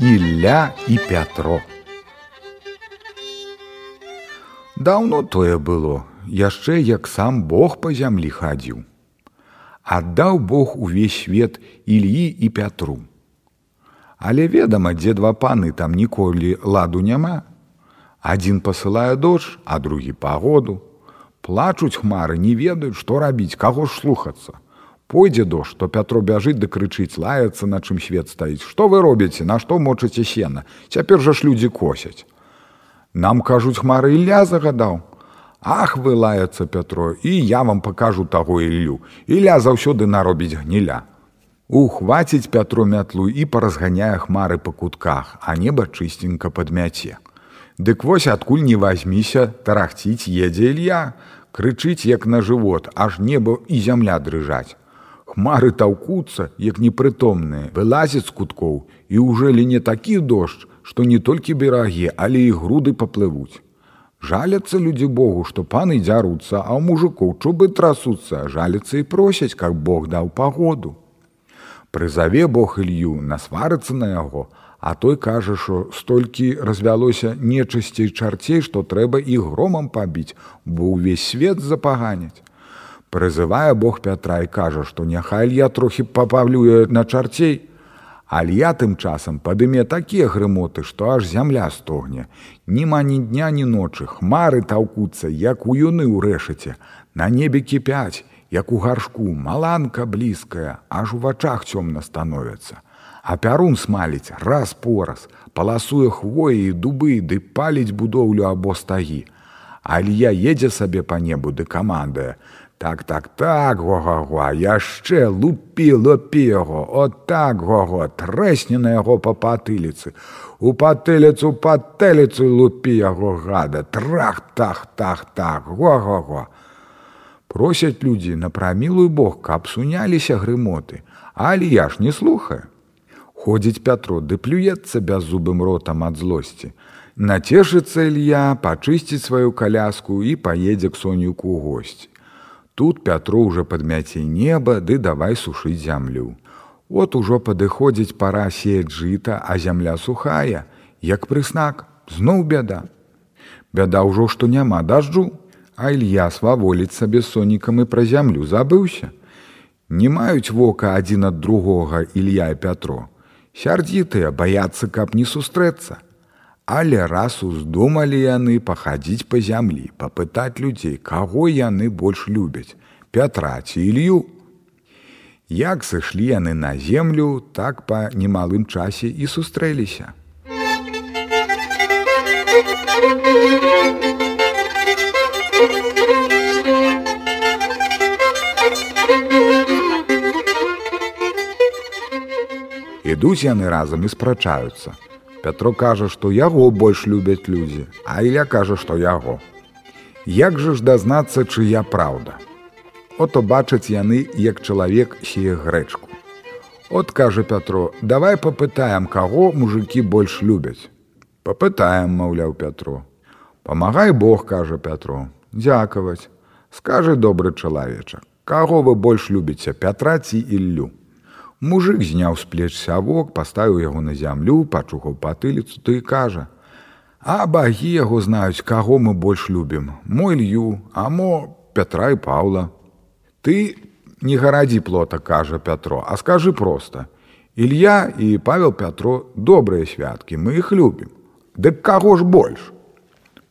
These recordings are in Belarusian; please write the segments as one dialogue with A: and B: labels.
A: Ілля і Пятро. Даўно тое было, яшчэ як сам Бог па зямлі хадзіў. Аддаў Бог увесь свет Ільі і Пятру. Але ведама, дзе два паны там ніколі ладу няма. Адзін пасылае дождж, а другі пагоду. Плачуць хмары, не ведаюць, што рабіць, каго ж слухацца. Пойдзе дождж, то Пятро бяжыць да крычыць, лаецца, на чым свет стаіць. Што вы робіце, на што мочыце сена? Цяпер жа ж людзі косяць. Нам кажуць хмары Ілля загадаў. Ах вы лаецца Пятро, і я вам пакажу таго Іллю. Ілля заўсёды наробіць гніля. Ухваціць Пятро мятлу і паразганяе хмары па кутках, а неба чыстенька падмяце. Дык вось адкуль не вазьміся, тарахціць едзе Ілья, крычыць як на жывот, аж неба і зямля дрыжаць. Хмары таўкуцца, як непрытомныя, вылазяць з куткоў і ўжо лі не такі дождж, што не толькі берагі, але і груды паплывуць. Жаляцца людзі Богу, што паны дзяруцца, а ў мужикоў чубы трасуцца, жаляцца і просяць, каб Бог даў пагоду. Прызаве Бог Ілью, насварыцца на яго, А той кажа, што столькі развялося нечысцей чарцей, што трэба і громам пабіць, бо ўвесь свет запаганяць. Прызывае Бог Пятра і кажа, што няхай я трохі папавлюе на чарцей. Алья тым часам падыме такія грымоты, што аж зямля стогне. Нема ні дня, ні ночы, хмары таўкуцца, як у юны ў рэшыце, На небе кіпяць, як у гаршку, маланка блізкая, аж у вачах цёмна становяцца а пярун смаліць раз пораз, паласуе хвоі і дубы ды паліць будоўлю або стагі. Алья едзе сабе па небу ды камандае. Так так так гога-гва, яшчэ лупі лупі яго, от так гого, трэсне на яго па патыліцы. У патыліцу патэліцу лупі яго гада, трах так так так, го-го-го. Просяць людзі на прамілую Бог, каб суняліся грымоты, але я ж не слухаю. Ходзіць Пятро, ды плюецца бяззубым ротам ад злосці. Нацешыцца Ілья, пачысціць сваю каляску і паедзе к сонюку ў госці. Тут Пятро ўжо падмяце неба, ды давай сушыць зямлю. От ужо падыходзіць пара сеять жыта, а зямля сухая, як прыснак, зноў бяда. Бяда ўжо што няма дажджу, а Ілья сваволіць сабе сонікам і пра зямлю забыўся. Не маюць вока адзін ад другога Ілья і Пятро сярдзітыя баяцца каб не сустрэцца але раз уздумалі яны пахадзіць па зямлі папытаць людзей каго яны больш любяць пятраці ілью як сышлі яны на землю так па немалым часе і сустрэліся Ідуць яны разам і спрачаюцца. Пятро кажа, што яго больш любяць людзі, а Іля кажа, што яго. Як жа ж дазнацца, чыя праўда. Ото бачаць яны, як чалавек сее грэчку. От кажа Пятро, давай папытаем, каго мужикі больш любяць. Папытаем, маўляў Пятро. Памагай Бог, кажа Пятро, дзякаваць. Скажы добры чалавечак, каго вы больш любіце Пятраці іллю. Мужык зняў з плеч сявок, паставіў яго на зямлю, пачухаў патыліцу, ты кажа: « А багі яго знаюць, каго мы больш любім. Мой лью, а мо Пятра і Паўла. Ты не гарадзі плота, кажа Пятро, а скажы проста: Ілья і Павел Пятро добрыя святкі, мы іх любім. Дык каго ж больш?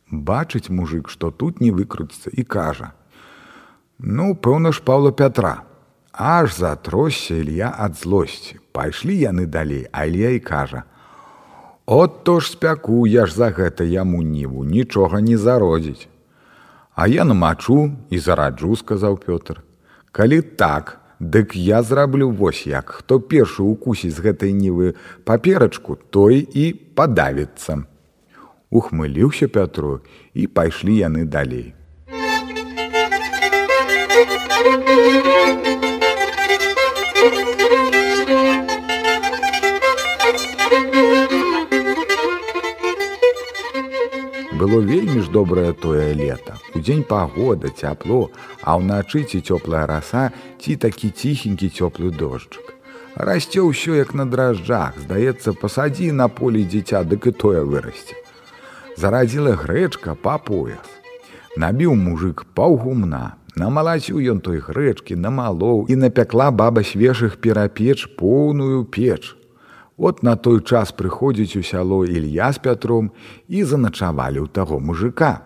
A: Бачыць мужик, што тут не выкруціцца і кажа: « Ну, пэўна ж Паўла Пятра. Аж затросся Ілья ад злосці. Пайшлі яны далей, Алья і кажа: « От то ж спяку я ж за гэта яму ніву, нічога не зародзіць. А я намачу і зараджу, сказаў Пётр. Калі так, дык я зраблю вось як, хто першы укусіць гэтай нівы паперачку, той і падавіцца. Ухмыліўся Пятру і пайшлі яны далей. Было вельмі ж добрае тое лета. Удзень пагода, цяпло, а ўначы ці цёплая раса ці такі ціхенькі цёплы дожджык. Расце ўсё як на дражджах, здаецца, пасадзі на полі дзіця, дык і тое вырасце. Зарадзіла грэчка па пояс. Набіў мужик паўгумна, намалаціў ён той грэчкі, намалоў і напякла баба свежых перапеч поўную печ. От на той час прыходзіць у сяло Ілья з пятром і заначавалі ў таго мужика.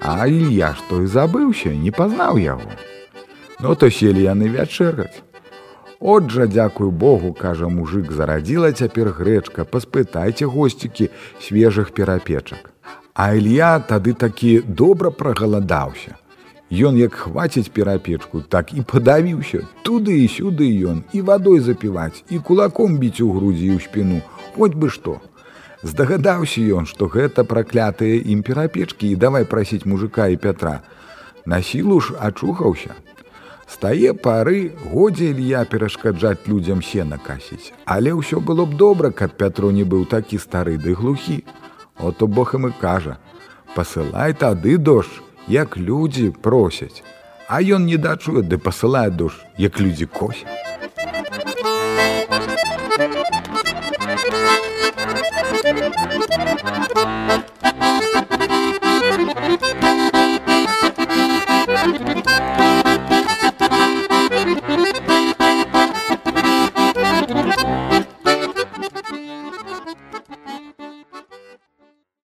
A: А Ілья ж той забыўся, не пазнаў яго. Ну то селі яны вячэраць. Отжа, дзякую Богу, кажа мужик, зарадзіла цяпер грэчка, паспытайце госцікі свежых перапечак. А Ілья тады такі добра прагаладаўся. Ён як хваціць перапечку, так і падавіўся. Туды і сюды ён і вадой запіваць і кулаком біць у грудзі і ў спіну, хоць бы што. Здагадаўся ён, што гэта праклятыя ім перапечкі і давай прасіць мужика і пятра. На сілу ж ачухаўся. Стае пары, годзе Ілья перашкаджаць людзям сена касіць. Але ўсё было б добра, каб Пятро не быў такі стары ды глухі. Ото Бог ім і кажа: Пасылай тады дождж, як людзі просяць. А ён не дачуе, ды пасылае дождж, як людзі косяць.